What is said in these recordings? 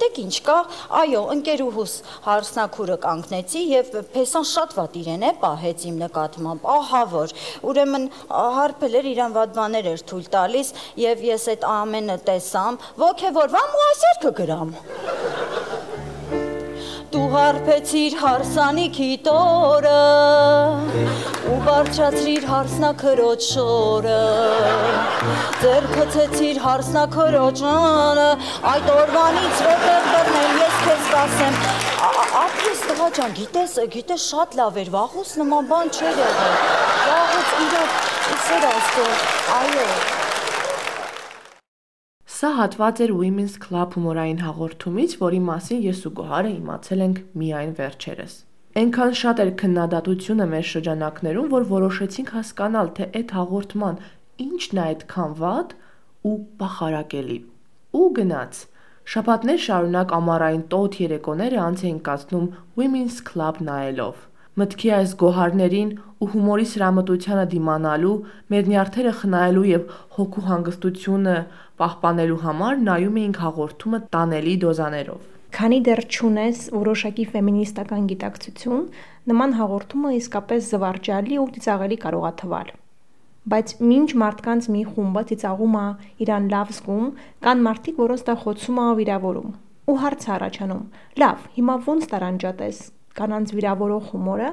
գիտեք ինչ կա, այո, ընկերուհուս հարսնակուրը կանգնեցի եւ փեսան շատ վատ իրեն է պահեց իմ նկատմամբ, ահա որ։ Ուրեմն հարբել էր իրան վատ բաներ էր թույլ տալիս եւ ես այդ ամենը տեսամ, ոգևորվամ ու ասերքը գրամ։ Դու հարբեցիր հարսանիքի տորը ու բարձրացրիր հարսնակրոջ շորը ձեր խցեցիր հարսնակրոջանը այդ օրվանից որտեղ բռնել ես քեզ կասեմ ապրես տղա ջան գիտես գիտես շատ լավ էր վաղուց նման բան չէր եղել վաղուց իրոք սեր աստծո այո Սա հատված էր Women's Club հումորային հաղորդումից, որի մասին ես ու Գոհարը իմացել ենք միայն վերջերս։ Այնքան շատ էր քննադատությունը մեր շրջանակներում, որ որոշեցինք հասկանալ, թե այդ հաղորդման ինչն է այդքան վատ ու բախարակելի։ Ու գնաց։ Շաբաթներ շարունակ ամառային տոտ երեկոները անց էին կացնում Women's Club նայելով։ Մտքի այս գոհարներին ու հումորի սրամտությանը դիմանալու, մեր նյարդերը խնայելու եւ հոգու հանգստությունը պահպանելու համար նայում էինք հաղորդումը տանելի դոզաներով։ Քանի դեռ չունես որոշակի ֆեմինիստական գիտակցություն, նման հաղորդումը իսկապես զվարճալի ու ծիծաղելի կարող է թվալ։ Բայց մինչ մարդկանց մի խումբը ծիծաղում է իրան լավ զգում, կան մարդիկ, որոնց դա խոցում է վիրավորում։ Ու հարց առաջանում. լավ, հիմա ո՞նց տարանջատես կանանց վիրավորող հումորը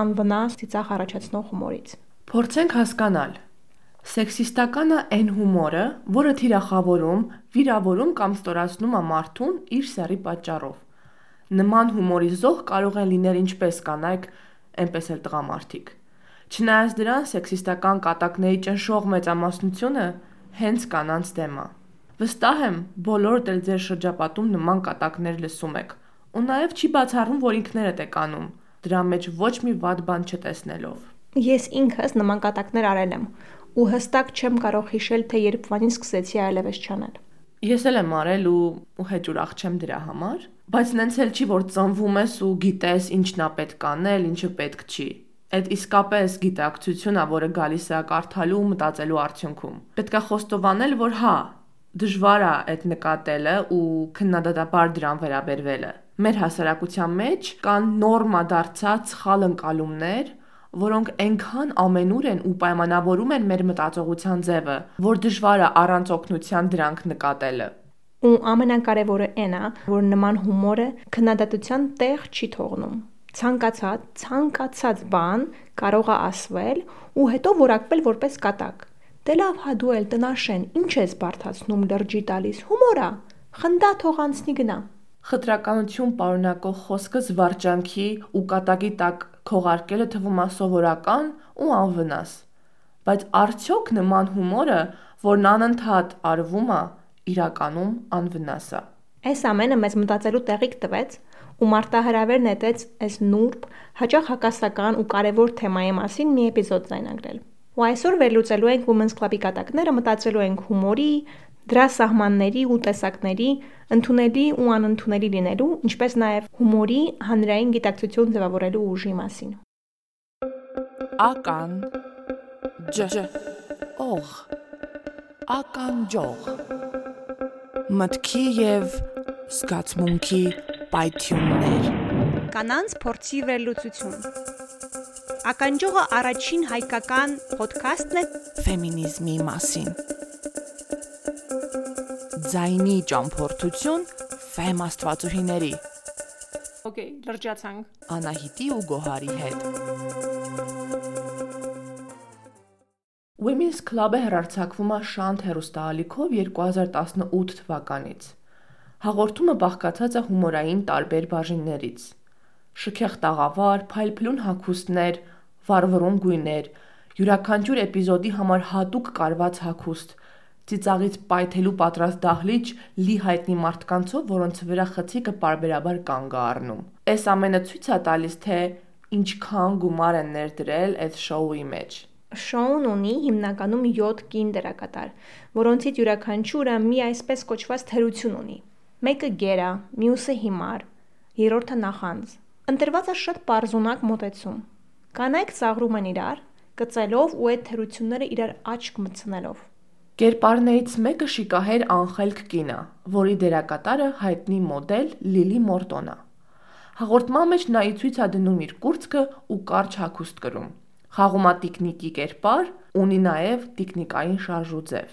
անվնաս ծիծաղ առաջացնող հումորից։ Փորձենք հասկանալ։ Սեքսիստականը այն հումորը, որը թիրախավորում, վիրավորում կամ ստորացնում է մարդուն իր սեռի պատճառով։ Նման հումորի զոհ կարող են լինել ինչպես կանայք, այնպես էլ տղամարդիկ։ Չնայած դրան, սեքսիստական կատակների ճնշող մեծամասնությունը հենց կանանց դեմ է։ Վստահ եմ, բոլորդ էլ ձեր շրջապատում նման կատակներ լսում եք ու նաև չի բացառում, որ ինքներդ եք անում, դրա մեջ ոչ մի վատ բան չտեսնելով։ Ես ինքս նման կատակներ արել եմ ու հստակ չեմ կարող հիշել, թե երբվանից սկսեցի այլևս չանել։ Ես էլ եմ արել ու ու հեչ ուրախ չեմ դրա համար, բայց նենց էլ չի որ ծնվում ես ու գիտես ինչն է պետք անել, ինչը պետք չի։ Այդ իսկապես գիտակցությունն է, որը գալիս է կարդալու ու մտածելու արդյունքում։ Պետքա խոստովանել, որ հա, դժվար է այդ նկատելը ու քննադատաբար դրան վերաբերվելը։ Մեր հասարակության մեջ կան նորմա դարձած սխալ ընկալումներ, որոնք այնքան ամենուր են ու պայմանավորում են մեր մտածողության ձևը, որ դժվար է առանց օգնության դրանք նկատելը։ Ու ամենակարևորը այն է, որ նման հումորը քննադատության տեղ չի թողնում ցանկացած ցանկացած բան կարող է ասվել ու հետո որակվել որպես կատակ Դե լավ հա դու էլ տնաշեն, ինչ ես բարթացնում լրջի տալիս, հումորա, խնդա թող անցնի գնա։ Խտրականություն պարունակող խոսքը զվարճանքի ու կատակի տակ քողարկելը թվում է սովորական ու անվնաս։ Բայց արդյոք նման հումորը, որն անընդհատ արվում է, իրականում անվնաս է։ Այս ամենը մեզ մտածելու տեղիք տվեց ու մարտահրավեր նետեց այս նուրբ, հաճախ հակասական ու կարևոր թեմայի մասին մի էպիզոդ ձայնագրել։ Ու այսօր վերլուծելու ենք Women's Club-ի կատակները, մտածելու ենք հումորի, դրա սահմանների ու տեսակների, ընդունելի ու անընդունելի լինելու, ինչպես նաև հումորի հանրային գիտակցություն ձևավորելու ուժի մասին։ Ական ջ օղ ականջող մտքի եւ զգացմունքի պայթյուններ կանանց փորձի վերլուծություն Ականջողը առաջին հայկական ոդքասթն է ֆեմինիզմի մասին։ Ձայնի ճամփորդություն ֆեմ աստվածուհիների։ Okay, լրջացանք։ Անահիտի ու Գոհարի հետ։ Women's Club-ը հերարցակվում է Շանթ հերոստալիքով 2018 թվականից։ Հաղորդումը բաղկացած է հումորային տարբեր բաժիններից։ Շքեղ տաղավար, փայլփլուն հագուստներ, վառվռուն գույներ, յուրաքանչյուր էպիզոդի համար հատուկ կարված հագուստ, ծիծաղից պայթելու պատրաստ դահլիճ լի հայտնի մարդկանցով, որոնց վրա խցիկը parberabar կանգ առնում։ Այս ամենը ցույց է տալիս, թե ինչքան գումար են ներդրել այդ շոուի մեջ։ Շոուն ունի հիմնականում 7 կին դերակատար, որոնցից յուրաքանչյուրը մի այսպես կոչված թերություն ունի։ Մեկը գերա, մյուսը հիմար, երրորդը նախանձ։ Ընտրված է շատ པարզունակ մոտեցում։ Կանայք ծաղրում են իրար, կծելով ու այդ թերությունները իրար աչք մտցնելով։ Կերպարներից մեկը շիկահեր Անխելք կինը, որի դերակատարը հայտնի մոդել Լիլի Մորտոնա։ Հաղորդման մեջ նա ի ցույց է դնում իր կուրծքը ու կարճ հագուստ կրում։ Խաղումա տիկնիկի կերպար, ունի նաև տիկնիկային շարժուձև։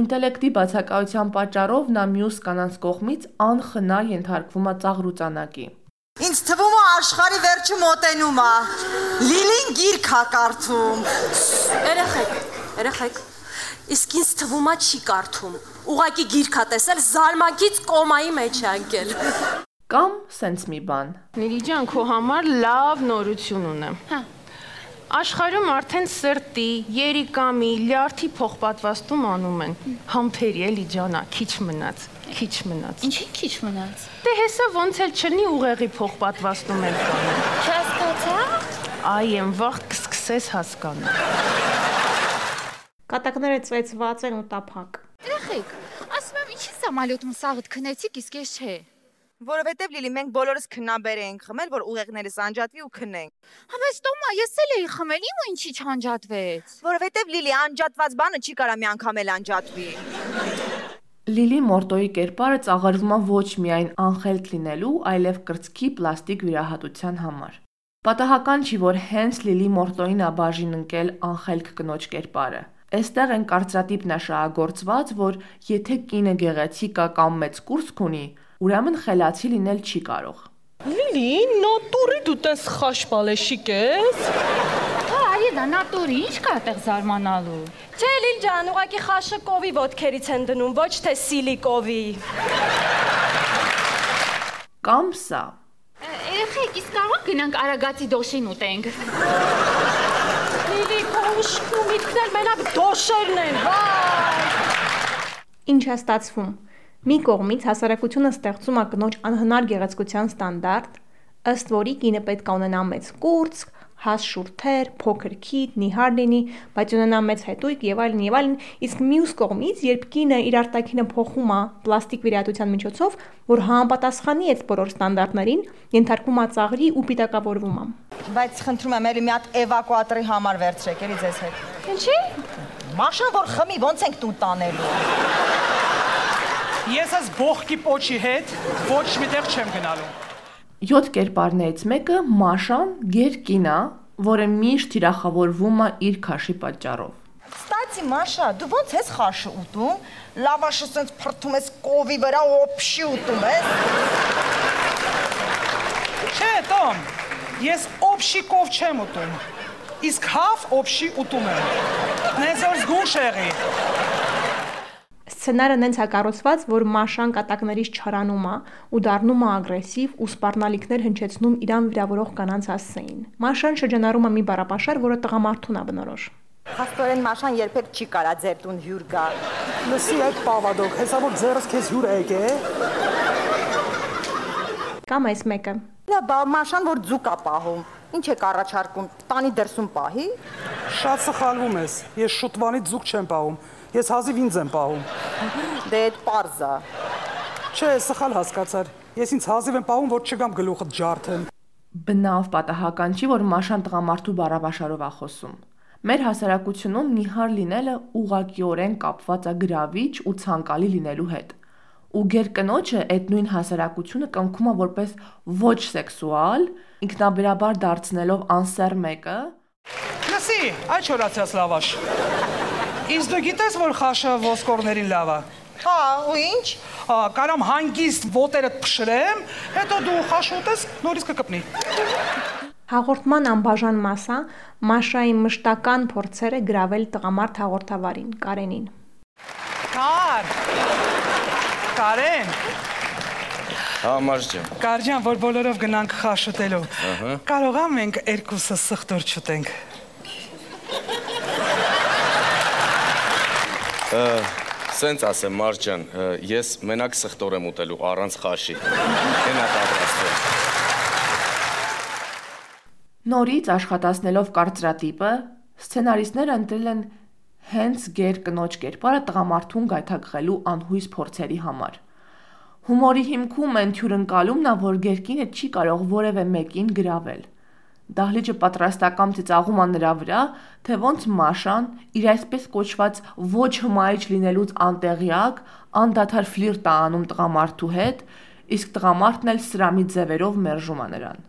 Ինտելեկտի բացակայության պատճառով նա մյուս կանանց կողմից անխնա ենթարկվում է ծաղրուծանակի։ Ինձ թվում է աշխարի վերջը մոտենում է։ Լիլին գիրք է կարդում։ Երեխեք, երեխեք։ Իսկ ինձ թվում է չի կարդում։ Ուղակի գիրք է տեսել զարմանքից կոմայի մեջ է անկել։ Կամ սենց մի բան։ Լիլի ջան, քո համար լավ նորություն ունեմ։ Հա։ Աշխարհում արդեն սրտի, երիկամի, լյարդի փոխպատվաստում անում են։ Համբերի էլի ջանա, քիչ մնաց, քիչ մնաց։ Ինչի քիչ մնաց։ Դե հեսա ոնց էլ չնի ուղեղի փոխպատվաստում են անում։ Չհասկացա։ Այ եմ վաղ կսկսես հասկանալ։ Կատակները ծեծված են ու տափակ։ Երեխեք, ասում եմ, ինչի սամալյոտում սաղդ քնեցիք, իսկ ես չէ։ Որովհետև Լիլի մենք բոլորս քնաբեր ենք խմել, որ ուղեղներս անջատվի ու քնենք։ Համես Տոմա, ես էլ էի խմել, իմ ու ինչի չանջատվեց։ Որովհետև Լիլի անջատված բանը չի կարա մի անգամ էլ անջատվի։ Լիլի Մորտոյի կերպարը ծաղրվում է ոչ միայն անխելք լինելու, այլև կրծքի պլաստիկ վիրահատության համար։ Պատահական չի, որ հենց Լիլի Մորտոյին է բաժին ընկել անխելք կնոջ կերպարը։ Այստեղ են կարծրատիպ նշանակգործված, որ եթե կինը գեղեցիկ է կամ մեծ կուրծք ունի, ուրեմն խելացի լինել չի կարող։ Լիլի, նատուրի դու տես խաշպալեշիկ ես։ Հա, այ դա նատուրի, ինչ կա այդտեղ զարմանալու։ Չէ, Լիլ ջան, ուղակի խաշը կովի ոդքերից են դնում, ոչ թե սիլիկովի։ Կամ սա։ Երեխեք, իսկ կարող գնանք Արագածի դոշին ուտենք։ Ուշքու միտքներ մենակ դոշերն են, վայ։ Ինչ է ստացվում։ Մի կողմից հասարակությունը ստեղծում է կնոջ անհնար գեղեցկության ստանդարտ, ըստ որի կինը պետք է ունենա մեծ կուրծք, հաս շուրթեր, փոքր քիթ, նիհար լինի, բայց ունենա մեծ հետույք եւ այլն եւ այլն, իսկ մյուս կողմից, երբ կինը իր արտաքինը փոխում է պլաստիկ վիրահատության միջոցով, որ համապատասխանի այդ բոլոր ստանդարտներին, ենթարկվում է ծաղրի ու պիտակավորվում է։ Բայց խնդրում եմ, ելի մի հատ էվակուատորի համար վերցրեք, ելի ձեզ հետ։ Ինչի։ Մաշան որ խմի, ոնց ենք տուն տանելու։ Ես այս բողկի պոչի հետ ոչ միտեղ չեմ գնալու։ 7 կերպարներից մեկը Մաշան Գերկինա, որը միշտ թիրախավորվում է իր քաշի պատճառով։ Ստացի Մաշա, դու ոնց ես խաշը ուտում։ Լավաշը սենց փրթում ես կովի վրա օփշի ուտում ես։ Չէ, Տոմ, ես օբշի կով չեմ ուտում։ Իսկ հավ օբշի ուտում եմ։ Նեզոր զգուն շեղի։ Սցենարը նենց է կառուցված, որ Մաշան կատակներից չարանում է ու դառնում է ագրեսիվ ու սպառնալիքներ հնչեցնում իրան վիրավորող կանանց հասցեին։ Մաշան շրջանառում է մի բառապաշար, որը տղամարդուն է բնորոշ։ Խաստորեն Մաշան երբեք չի կարա ձեր տուն հյուր գա։ Լսի այդ պավադոք, հեսա որ ձերս քեզ հյուր եկե։ Կամ այս մեկը։ Նա բա Մաշան որ ձուկ է պահում։ Ինչ եք առաջարկում, տանի դրսում պահի։ Շատ սխալվում ես։ Ես շուտվանի ձուկ չեմ պահում։ Ես հազիվ ինձ եմ պահում։ Դե այդ པարզա։ Չէ, սխալ հասկացար։ Ես ինձ հազիվ եմ պահում, որ չգամ գլուխը ջարդեմ։ Բնավ պատահական չի, որ Մաշան տղամարդու բառաբաշարով է խոսում։ Մեր հասարակությունում նիհար լինելը ուղղակիորեն կապված է գրավիչ ու ցանկալի լինելու հետ։ Ու գերկնոջը այդ նույն հասարակությունը կնքում է որպես ոչ սեքսուալ, ինքնաբերաբար դարձնելով անսեր մեկը, Լսի, այդ չորացած լավաշ։ Իսկ դու գիտես, որ խաշը ոսկորներին լավ է։ Հա, ու ինչ։ Հա, կարամ հանգիստ ոտերդ փշրեմ, հետո դու խաշ ուտես, նորից կկպնի։ Հաղորդման անբաժան մասա Մաշայի մշտական փորձերը գրավել տղամարդ հաղորդավարին Կարենին։ Կար։ Կարեն, Հա, մարդ ջան։ Կարջան, որ բոլորով գնանք խաշ ուտելու։ Կարող ա մենք երկուսը սխտոր չուտենք։ Սենց ասեմ, մարդ ջան, ը, ես մենակ սխտոր եմ ուտելու առանց խաշի։ Կենա պատրաստվել։ Նորից աշխատացնելով կարծրատիպը, սցենարիստները ընտրել են հենց գեր կնոջ կերպարը տղամարդուն գայթակղելու անհույս փորձերի համար։ Հումորի հիմքում են թյուրընկալումն որ գերկինը չի կարող որևէ մեկին գրավել։ Դահլիճը պատրաստական ծիծաղում ան նրա վրա, թե ոնց Մաշան իր այսպես կոչված ոչ հմայիչ լինելուց անտեղյակ անդադար ֆլիրտ է անում տղամարդու հետ, իսկ տղամարդն էլ սրամի ձևերով մերժում է նրան։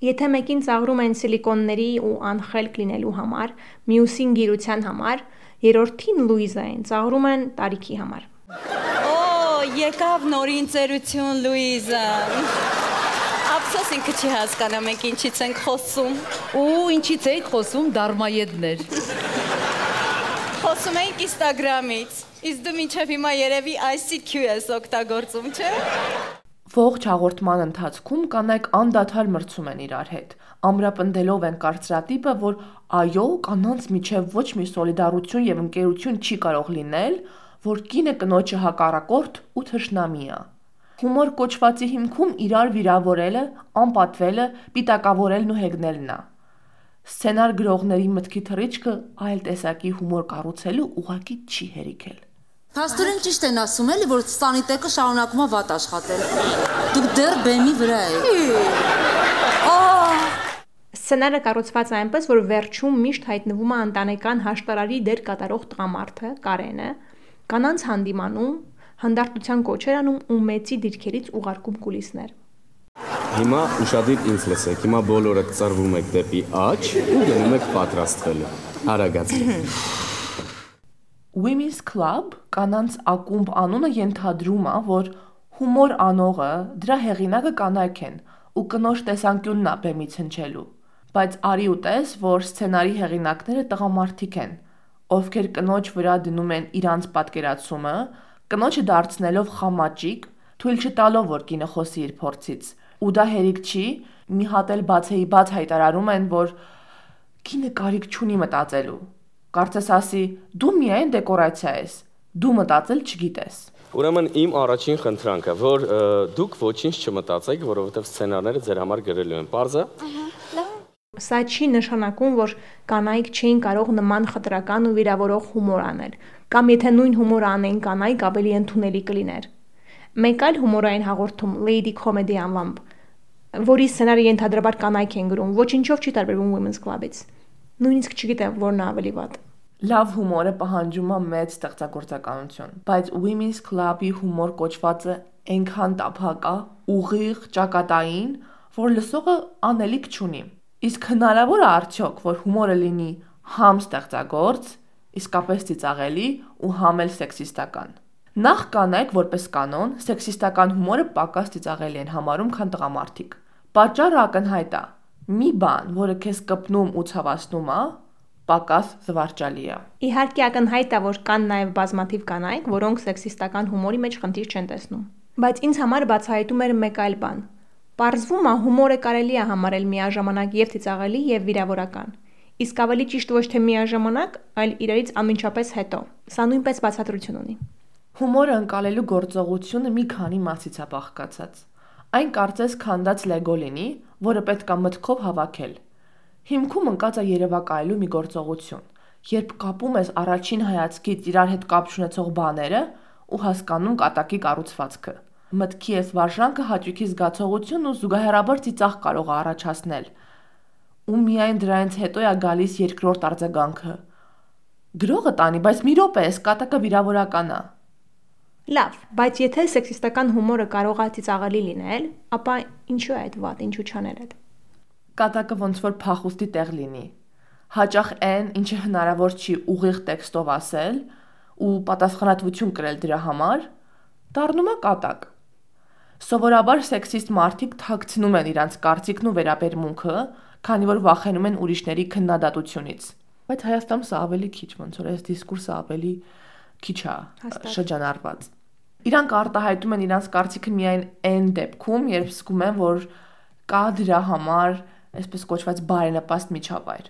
Եթե մեկին ծաղրում են սիլիկոնների ու անխելք լինելու համար, մյուսին գիրության համար, երրորդին Լուիզային ծաղրում են տարիքի համար։ Օ, եկավ նորին ծերություն Լուիզա։ Ափսոս ինքը չի հասկանա մենք ինչից ենք խոսում։ Ու ինչից էիք խոսում դարմայեդներ։ Խոսում ենք Instagram-ից։ Իսկ դու մինչև հիմա երևի ICQ ես օգտագործում, չէ՞։ Ողջ հաղորդման ընթացքում կանայք անդադար մրցում են իրար հետ, ամրապնդելով են կարծրատիպը, որ այո, կանանց միջև ոչ մի սոլիդարություն եւ ընկերություն չի կարող լինել, որ կինը կնոջը հակառակորդ ու թշնամի է։ Հումոր կոչվածի հիմքում իրար վիրավորելը, անպատվելը, պիտակավորելն ու հեգնելն է։ Սցենար գրողների մտքի թռիչքը այլ տեսակի հումոր կառուցելու ուղակի չի հերիքել։ Փաստորեն ճիշտ են ասում էլի, որ Ստանիտեկը շարունակում է վատ աշխատել։ Դուք դեռ բեմի վրա եք։ Ահ Սցենարը կառուցված այնպես, որ վերջում միշտ հայտնվում է ընտանեկան հաշտարարի դեր կատարող տղամարդը, Կարենը, կանանց հանդիմանում, հանդարտության կոչեր անում ու մեծի դիրքերից ուղարկում կուլիսներ։ Հիմա ուշադիր ինձ լսեք։ Հիմա բոլորը ծռվում եք դեպի աջ ու գնում եք պատրաստվելու։ Արագացեք։ Women's Club կանանց ակումբ անունը ենթադրում է, որ հումոր անողը դրա հեղինակը կանայք են ու կնոջ տեսանկյունն է բեմից հնչելու։ Բայց արի ու տես, որ սցենարի հեղինակները տղամարդիկ են, ովքեր կնոջ վրա դնում են իրանց պատկերացումը, կնոջը դարձնելով խամաճիկ, թույլ չտալով, որ կինը խոսի իր փորձից։ Ու դա հերիք չի, մի հատ էլ բացեի բաց հայտարարում են, որ կինը կարիք չունի մտածելու Կարծես ասի՝ դու միայն դեկորացիա ես։ Դու մտածել չգիտես։ Ուրեմն իմ առաջին խնդրանքը, որ դուք ոչինչ չմտածեք, որովհետև սցենարները ձեր համար գրելու են։ Պարզը։ Սա չի նշանակում, որ կանայք չէին կարող նման խտրական ու վիրավորող հումոր անել, կամ եթե նույն հումորը անեին կանայք, ավելի ընդունելի կլիներ։ Մեկ այլ հումորային հաղորդում Lady Comedy անվամբ, որի սցենարը ենթադրաբար կանայք են գրում, ոչինչով չի տարբերվում Women's Club-ից։ Նույնիսկ չգիտեմ որն է ավելի վատ։ Լավ հումորը պահանջում է մեծ ստեղծագործականություն, բայց Women's Club-ի հումոր կոչվածը այնքան տափակ է, ուղիղ, ճակատային, որ լսողը անելիք չունի։ Իսկ հնարավոր է արդյոք, որ հումորը լինի համ ստեղծագործ, իսկապես ծիծաղելի ու համ էլ սեքսիստական։ Նախ կանայք որպես կանոն սեքսիստական հումորը պակաս ծիծաղելի են համարում, քան տղամարդիկ։ Պատճառը ակնհայտ է. մի բան, որը քեզ կպնում ու ցավացնում է, պակաս զվարճալի է։ Իհարկե ակնհայտ է, որ կան նաև բազմաթիվ կանայք, որոնք սեքսիստական հումորի մեջ խնդիր չեն տեսնում։ Բայց ինձ համար բացահայտում էր մեկ այլ բան։ Պարզվում է հումորը կարելի է համարել միաժամանակ եւ ծիծաղելի եւ վիրավորական։ Իսկ ավելի ճիշտ ոչ թե միաժամանակ, այլ իրարից անմիջապես հետո։ Սա նույնպես բացատրություն ունի։ Հումորը ընկալելու գործողությունը մի քանի մասից է բաղկացած։ Այն կարծես քանդած լեգո լինի, որը պետք է մտքով հավաքել։ Հիմքում ընկած է երևակայելու մի գործողություն, երբ կապում ես առաջին հայացքից իրար հետ կապ ունեցող բաները ու հասկանում կատակի կառուցվածքը։ Մտքի ես վարժանքը հաճույքի զգացողություն ու զուգահեռաբար ծիծաղ կարող է առաջացնել։ Ու միայն դրանից հետո է գալիս երկրորդ արձագանքը։ Գրողը տանի, բայց մի րոպե, այս կատակը վիրավորական է։ Լավ, բայց եթե սեքսիստական հումորը կարող է ծիծաղելի լինել, ապա ինչու է այդ վատ, ինչու չանել այդ։ Կատակը ոնց որ փախուստի տեղ լինի։ Հաճախ այն, ինչը հնարավոր չի ուղիղ տեքստով ասել ու պատասխանատվություն կրել դրա համար, դառնում է կատակ։ Սովորաբար սեքսիստ մարդիկ թաքցնում են իրանց կարծիքն ու վերաբերմունքը, քանի որ վախենում են ուրիշների քննադատությունից։ Բայց Հայաստանում սա ավելի քիչ, ոնց որ այս դիսկուրսը ավելի քիչ է շրջանառված։ Իրանք արտահայտում են իրանց կարծիքը միայն այն դեպքում, երբ զգում են, որ կա դրա համար այսպես կոչված բարենպաստ միջավայր։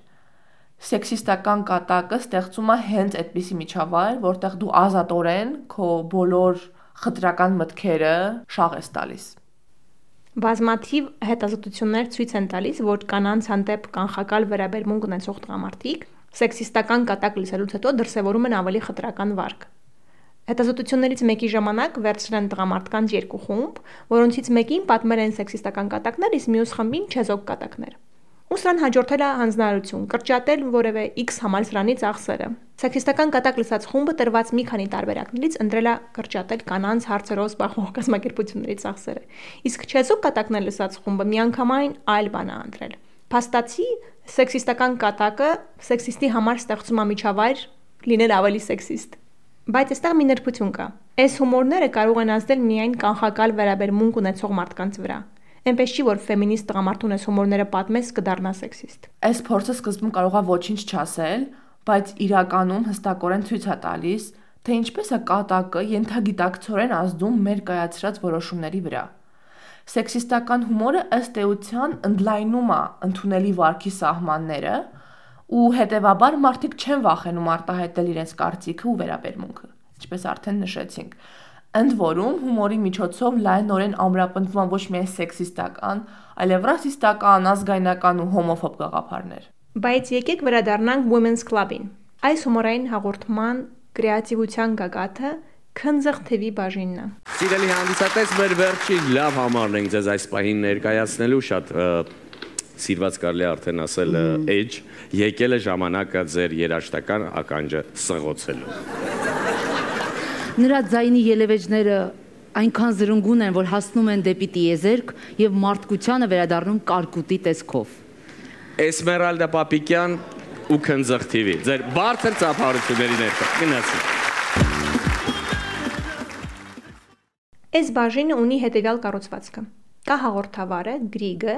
Սեքսիստական կատակը ստեղծում է հենց այդպիսի միջավայր, որտեղ դու ազատորեն քո բոլոր խտրական մտքերը շաղ ես տալիս։ Բազմաթիվ հետազոտություններ ցույց են տալիս, որ կանանց հանդեպ կանխակալ վերաբերմունք ունեցող տղամարդիկ սեքսիստական կատակ լսելուց հետո դրսևորում են ավելի խտրական վարք։ Հետազոտություններից մեկի ժամանակ վերցրել են տղամարդկանց երկու խումբ, որոնցից մեկին պատմել են սեքսիստական կատակներ, իսկ մյուս խմբին չեզոք կատակներ։ ու սրան հաջորդել է հանձնարարություն կրճատել որևէ X համալսարանի ծախսերը։ Սեքսիստական կատակ լսած խումբը տրված մի քանի տարբերակներից ընտրել է կրճատել կանանց հարցերով զբաղվող կազմակերպությունների ծախսերը։ Իսկ չեզոք կատակն է լսած խումբը միանգամայն այլ բան է ընտրել։ Փաստացի սեքսիստական կատակը սեքսիստի համար ստեղծում է միջավայր լինել ավելի սեքսիստ։ Բայց այստեղ մի նրբություն կա։ Այս հումորները կարող են ազդել միայն կանխակալ վերաբերմունք ունեցող մարդկանց վրա։ Էնպես չի, որ ֆեմինիստ տղամարդուն այս հումորները պատմես կդառնա սեքսիստ։ Այս փորձը սկզբում կարողա ոչինչ չասել, բայց իրականում հստակորեն ցույց է տալիս, թե ինչպես է կատակը ենթագիտակցորեն ազդում մեր կայացրած որոշումների վրա։ Սեքսիստական հումորը ըստ էության ընդլայնում է ընդունելի վարքի սահմանները, ու հետևաբար մարդիկ չեն վախենում արտահայտել իրենց կարծիքը ու վերաբերմունքը, ինչպես արդեն նշեցինք։ Ընդ որում հումորի միջոցով լայնորեն ամրապնդվում ոչ միայն սեքսիստական, այլև ռասիստական, ազգայնական ու հոմոֆոբ գաղափարներ։ Բայց եկեք վերադառնանք Women's Club-ին։ Այս հումորային հաղորդման կրեատիվության գագաթը քնձղ թևի բաժինն է։ Սիրելի հանդիսատես, մեր վերջին լավ համարն ենք ձեզ այս պահին ներկայացնելու շատ սիրված կարելի արդեն ասել edge եկել է ժամանակը ձեր երաշտական ականջը սղոցելու Նրա ձայնի ելևեջները այնքան զրնգուն են, որ հասնում են դեպի տիեզերք եւ մարդկությանը վերադառնում կարկուտի տեսքով։ Էսմերալդա Պապիկյան ու Քնձղ TV։ Ձեր բարձր ծափարությունների ներքո։ Գնացի։ Այս բաժինը ունի հետևյալ կառուցվածքը։ Կա հաղորդավարը, Գրիգը,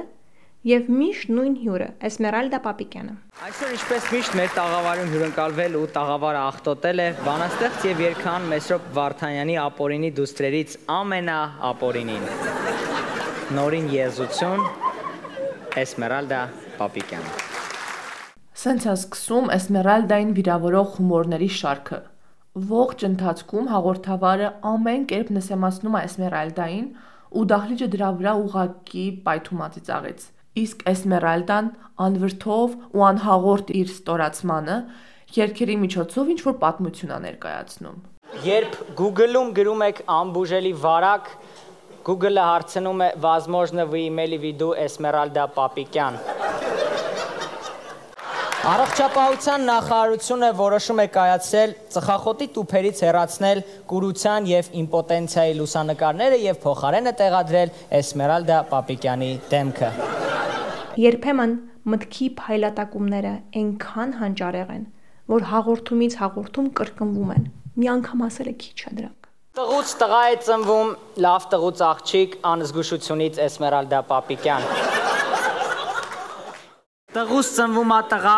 եւ միշտ նույն հյուրը Էսմերալդա Պապիկյանը։ Այսօր ինչպես միշտ մեր տաղավարում հյուրընկալվել ու տաղավարը աղտոտել է բանաստեղծ եւ երգան Մեսրոպ Վարդանյանի ապորինի դուստրերից ամենա ապորինին։ Նորին եզություն Էսմերալդա Պապիկյանը։ Սենց է սկսում Էսմերալդային վիրավորող հումորների շարքը։ Ողջ ընթացքում հաղորդավարը ամեն կերպ նսեմացնում է Էսմերալդային ու դահլիճը դրա վրա ուղակի պայթում ածիծաղեց իսկ Էսմերալդան անվրդով ու անհաղորդ իր ստորացմանը երկերի միջոցով ինչ որ պատմություն է ներկայացնում։ Երբ Google-ում գրում եք ամբուժելի վարակ, Google-ը հարցնում է возможно вы имели в виду Эсмеральда Папикян։ Առողջապահության նախարարությունը որոշում է կայացրել ծխախոտի տուփերից հեռացնել կուրության եւ իմպոտենցիայի լուսանկարները եւ փոխարենը տեղադրել Էսմերալդա Պապիկյանի դեմքը։ Երբեմն մտքի փայլատակումները այնքան հանճարեղ են, որ հաղորդումից հաղորդում կրկնվում են։ Մի անգամ ասել է քիչ է դրանք։ Տղուց տղա է ծնվում, լավ տղուց աղջիկ, անզգուշությունից Էսմերալդա Պապիկյան։ Տղուց ծնվում է տղա,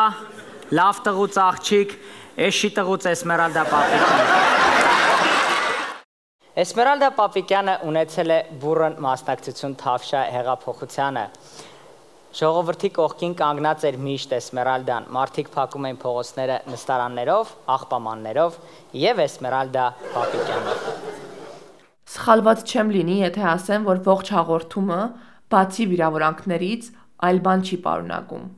լավ տղուց աղջիկ, էշի տղուց Էսմերալդա Պապիկյան։ Էսմերալդա Պապիկյանը ունեցել է բուրըն մասնակցություն Թավշա հեղափոխությանը։ Ժողովրդի կողքին կանգնած էր միշտ Էսմերալդան։ Մարդիկ փակում էին փողոցները նստարաններով, աղբամաններով եւ Էսմերալդա Պապիկյանով։ Սխալված չեմ լինի, եթե ասեմ, որ ողջ հաղորդումը բացի վիրավորանքներից այլ բան չի պարունակում։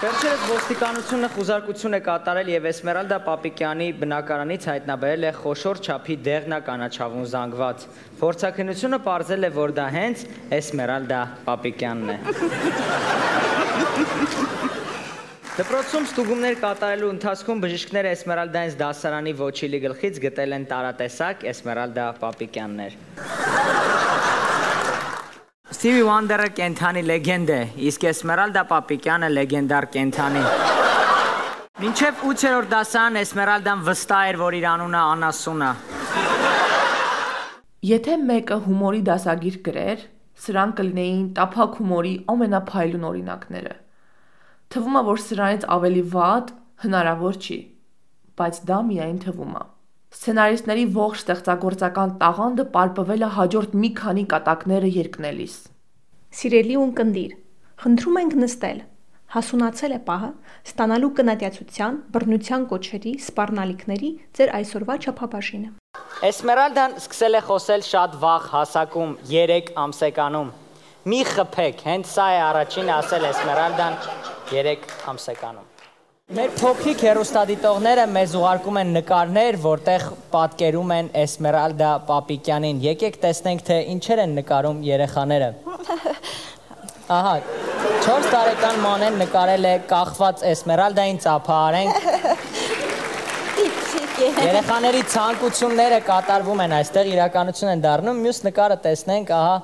Վերջերս ոստիկանությունը խուզարկություն է կատարել եւ Էսմերալդա Պապիկյանի բնակարանից հայտնաբերել է խոշոր չափի դեղնականաչավուն զանգված։ Փորձակնությունը ողրել է, որ դա հենց Էսմերալդա Պապիկյանն է։ Դպրոցում ստուգումներ կատարելու ընթացքում բժիշկները Էսմերալդայից դասարանի ոչիլի գլխից գտել են տարատեսակ Էսմերալդա Պապիկյաններ։ Stevie Wonder-ը կենթանի լեգենդ է, իսկ Էսմերալդա Պապիկյանը լեգենդար կենթանի։ Մինչև 8-րդ դասան Էսմերալդան վստահ էր, որ իր անունը Անասուն է։ Եթե մեկը հումորի դասագիր գրեր, սրանք կլինեին տափակ հումորի ամենափայլուն օրինակները։ Թվում է, որ սրանից ավելի վատ հնարավոր չի, բայց դա միայն թվում է։ Սցենարիստների ողջ ստեղծագործական տաղանդը պարպվել է հաջորդ մի քանի կատակները երկնելիս։ Սիրելի ունկնդիր, խնդրում ենք նստել։ Հասունացել է պահը ստանալու կնատյացության, բռնության կոչերի, սպառնալիքների ձեր այսօրվա չափաբաժինը։ Էսմերալդան սկսել է խոսել շատ վաղ հասակում, 3 ամսեկանում։ Մի խփեք, հենց սա է առաջին ասել Էսմերալդան 3 ամսեկանում։ Մեր փոքրիկ հերոստադիտողները մեզ ուղարկում են նկարներ, որտեղ պատկերում են Էսմերալդա Պապիկյանին։ Եկեք տեսնենք, թե ինչեր են նկարում երեխաները։ Ահա 4 տարեկան Մանեն նկարել է կախված Էսմերալդային ծափահարենք։ Երեխաների ցանկությունները կատարվում են այստեղ իրականություն են դառնում։ Մյուս նկարը տեսնենք, ահա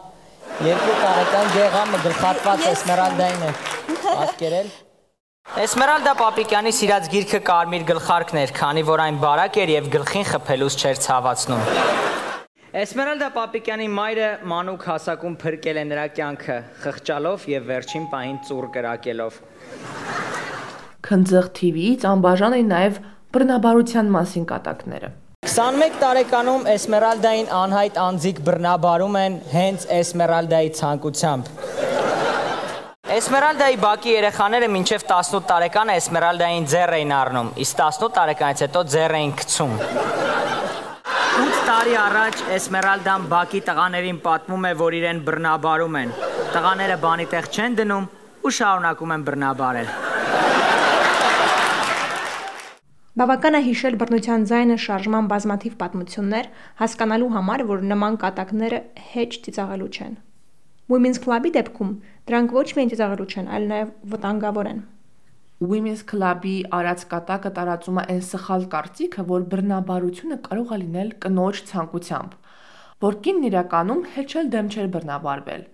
2 տարեկան Գեղամը գլխատված Էսմերալդային է պատկերել։ Էսմերալդա Պապիկյանի սիրած գիրքը Կարմիր գլխարկն էր, քանի որ այն բարակ էր եւ գլխին խփելուց չէր ցավացնում։ Էսմերալդա Պապիկյանի մայրը մանուկ հասակում փրկել է նրա կյանքը, խղճալով եւ վերջին պահին ծուռ կրակելով։ Քնձղ TV-ից անբաժան էին նաև բռնաբարության մասին կատակները։ 21 տարեկանում Էսմերալդային անհայտ անձիկ բռնաբարում են հենց Էսմերալդայի ցանկությամբ։ Էսմերալդայի բակի երեխաները մինչև 18 տարեկան Էսմերալդային ձեռ էին առնում, իսկ 18 տարեկանից հետո ձեռ էին գցում։ 8 տարի առաջ Էսմերալդան բակի տղաներին պատմում է, որ իրեն բռնաբարում են։ Տղաները բանի տեղ չեն դնում ու շարունակում են բռնաբարել։ Բավական է հիշել բռնության ձայնը շարժման բազմաթիվ պատմություններ, հասկանալու համար, որ նման կատակները հեչ ծիծաղելու չեն։ Women's Club-ի դեպքում դրանք ոչ միայն ծիծաղելու չեն, այլ նաև վտանգավոր են։ Women's Club-ի արած կատակը տարածում է այն սխալ կարծիքը, որ բռնաբարությունը կարող է լինել կնոջ ցանկությամբ, որ կինն իրականում հեչ էլ դեմ չէր բռնաբարվել։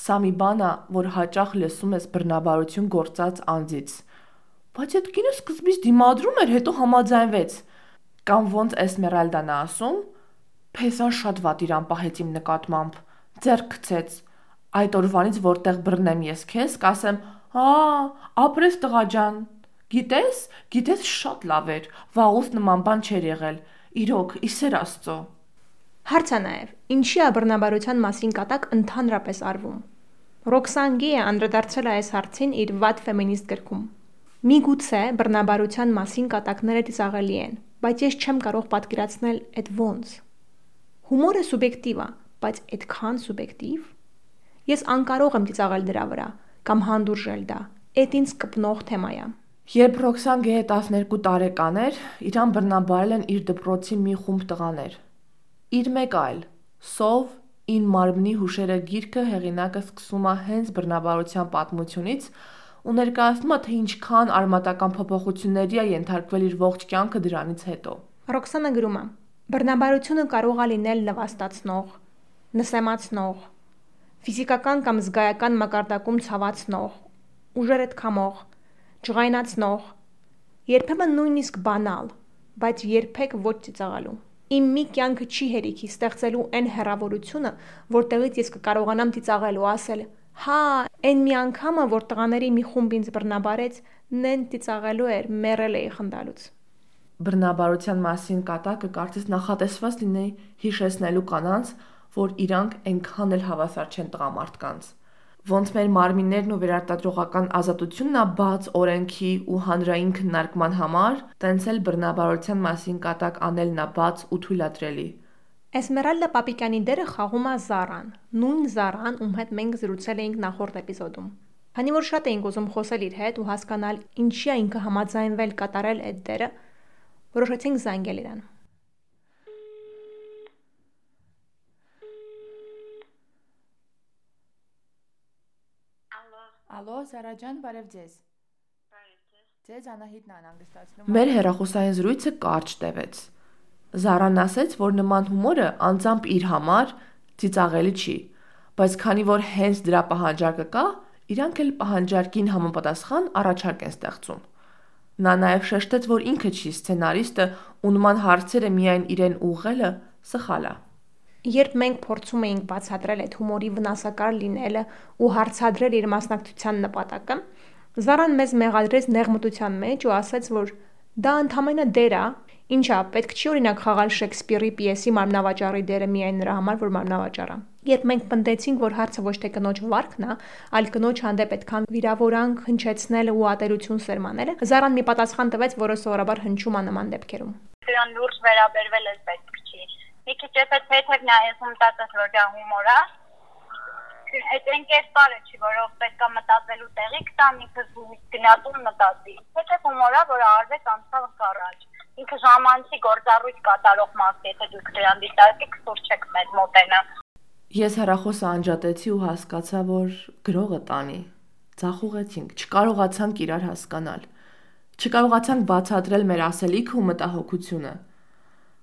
Սա մի բան է, որ հաճախ լսում ես բռնաբարություն գործած անձից։ Բայց այդ կինը սկզբից դիմադրում էր, հետո համաձայնվեց։ Կամ ոնց Էսմերալդան է ասում, փեսան շատ վատ իրան պահեց իմ նկատմամբ, ձեռք գցեց։ Այդ օրվանից որտեղ բռնեմ ես քեզ, կասեմ, «Հա, ապրես տղա ջան»։ Գիտես, գիտես շատ լավ էր, վաղուց նման բան չէր եղել։ Իրոք, իսեր Աստծո։ Հարցը նաև, ինչի է բռնաբարության մասին կատակ ընդհանրապես արվում։ Ռոքսան Գիը անդրադարձել է այս հարցին իր վատ ֆեմինիստ գրքում։ Միգուցե բռնաբարության մասին կատակները ծաղելի են, բայց ես չեմ կարող պատկերացնել այդ ոնց։ Հումորը սուբյեկտիվ է, բայց այդքան սուբյեկտիվ։ Ես անկարող եմ ծիծաղել դրա վրա, կամ հանդուրժել դա։ Էդ ինձ կպնող թեմա է։ Երբ Ռոքսան Գեհը 12 տարեկան էր, իրան բռնաբարել են իր դպրոցի մի խումբ տղաներ։ Իր մեկ այլ Սով ին մարմնի հուշերը գիրքը հեղինակը սկսում է հենց բռնաբարության պատմությունից ու ներկայացնում է թե ինչքան արմատական փոփոխությունների է ենթարկվել իր ողջ կյանքը դրանից հետո։ Ռոքսանը գրում է. Բռնաբարությունը կարող է լինել լվաստացնող, նսեմացնող, ֆիզիկական կամ զգայական մակարդակում ցավացնող, ուժերդ քամող, ջղայնացնող, երբեմն նույնիսկ բանալ, բայց երբեք ոչ ծիծաղալու։ Իմ մի կյանքը չի հերիքի ստեղծելու այն հերավորությունը, որտեղից ես կկարողանամ ծիծաղել ու ասել. «Հա, այն մի անգամը, որ տղաների մի խումբ ինձ բռնաբարեց, նեն ծիծաղելու էր, մեռել էի խնդալուց»։ Բռնաբարության մասին կատակը կարծես նախատեսված լինի հիշեցնելու կանանց, որ իրանք այնքան էլ հավասար չեն տղամարդկանց։ Ոնց մեր մարմիններն ու վերարտադրողական ազատությունն է բաց օրենքի ու հանրային քննարկման համար, տենց էլ բռնաբարության մասին կատակ անելն է բաց ու թույլատրելի։ Էսմերալդա Պապիկյանի դերը խաղում է Զարան, նույն Զարան, ում հետ մենք զրուցել էինք նախորդ էպիզոդում։ Քանի որ շատ էինք ուզում խոսել իր հետ ու հասկանալ ինչի է ինքը համաձայնվել կատարել այդ դերը, որոշեցինք զանգել իրան։ Ալո, Զարա ջան, բարև ձեզ։ Ձեզ Անահիտն ան հանգստացնում։ Մեր հերախոսային զրույցը կարճ տևեց։ Զարան ասաց, որ նման հումորը անձամբ իր համար ծիծաղելի չի, բայց քանի որ հենց դրա պահանջարկը կա, իրանք էլ պահանջարկին համապատասխան առաջարկ են ստեղծում։ Նա նաև շեշտեց, որ ինքը չի սցենարիստը ու նման հարցերը միայն իրեն ուղղելը սխալ է։ Երբ մենք փորձում էինք բացատրել այդ հումորի վնասակար լինելը ու հարցադրել իր մասնակցության նպատակը, Զարան մեզ մեղադրեց նեղմտության մեջ ու ասաց, որ դա ընդհանրապես դեր է, ինչա, պետք չի օրինակ խաղալ Շեքսպիրի պիեսի մարմնավաճառի դերը միայն նրա համար, որ մարմնավաճառ է։ Երբ մենք պնդեցինք, որ հարցը ոչ թե կնոջ վարկն է, այլ կնոջ հանդեպ այդքան վիրավորանք հնչեցնելը ու ատելություն սերմանելը, Զարան մի պատասխան տվեց, որը սովորաբար հնչում է նման դեպքերում։ Դրան լուրջ վերաբերվել ես պետք մի քիչ եթե թեթև նայես մտածես որ դա հումոր է այդ այն կերպարը չի որով պետքա մտածելու տեղիք տամ ինքը գնացում մտածի թեթև հումորա որ արվեց անցավ առաջ ինքը ժամանցի գործառույթ կատարող մաս եթե դուք դրան դիտարկեք սուր չեք մեզ մոտենա Ես հեռախոսը անջատեցի ու հասկացա, որ գրողը տանի։ Ձախուղեցինք, չկարողացանք իրար հասկանալ։ Չկարողացանք բացատրել մեր ասելիքը ու մտահոգությունը։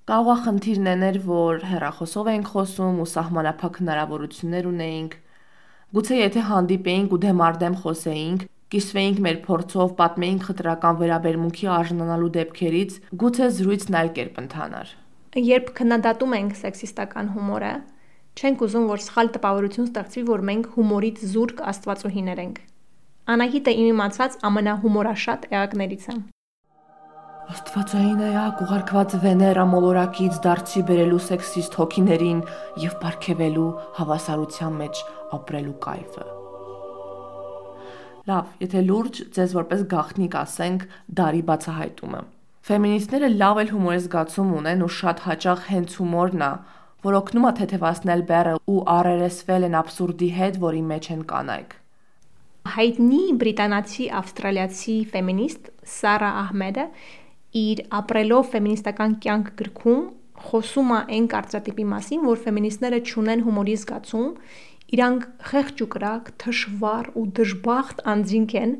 Կարող է խնդիրն էներ, որ հեռախոսով ենք խոսում ու սահմանափակ հնարավորություններ ունեինք։ Գուցե եթե հանդիպեինք ու դեմարդեմ խոսեինք, կիսվեինք մեր փորձով, պատմեինք խտրական վերաբերմունքի արժանանալու դեպքերից, գուցե զրույցն այլ կերպ ընթանար։ Երբ քննադատում ենք սեքսիստական հումորը, չենք ուզում, որ սխալ տպավորություն ստեղծվի, որ մենք հումորից զուրկ աստվածուհիներ ենք։ Անահիտը իմ իմացած ամենահումորաշատ էակներից է։ Աստվածային էակ ուղարկված Վեներա մոլորակից դարձի բերելու սեքսիստ հոգիներին եւ ապարգևելու հավասարության մեջ ապրելու կայֆը։ Լավ, եթե լուրջ ձեզ որպես գաղտնիք ասենք դարի բացահայտումը։ Ֆեմինիստները լավ էլ հումորի զգացում ունեն ու շատ հաճախ հենց հումորն է, որ օգնում է թեթևացնել բեռը ու առերեսվել են абսուրդի հետ, որի մեջ են կանայք։ Հայտնի բրիտանացի ավստրալիացի ֆեմինիստ Սարա Ահմեդը իր ապրելով ֆեմինիստական կյանք գրքում խոսում է այն կարծրատիպի մասին, որ ֆեմինիստները ճունեն հումորի զգացում Իրանք խեղճ ու կրակ, թշվառ ու դժբախտ անձինք են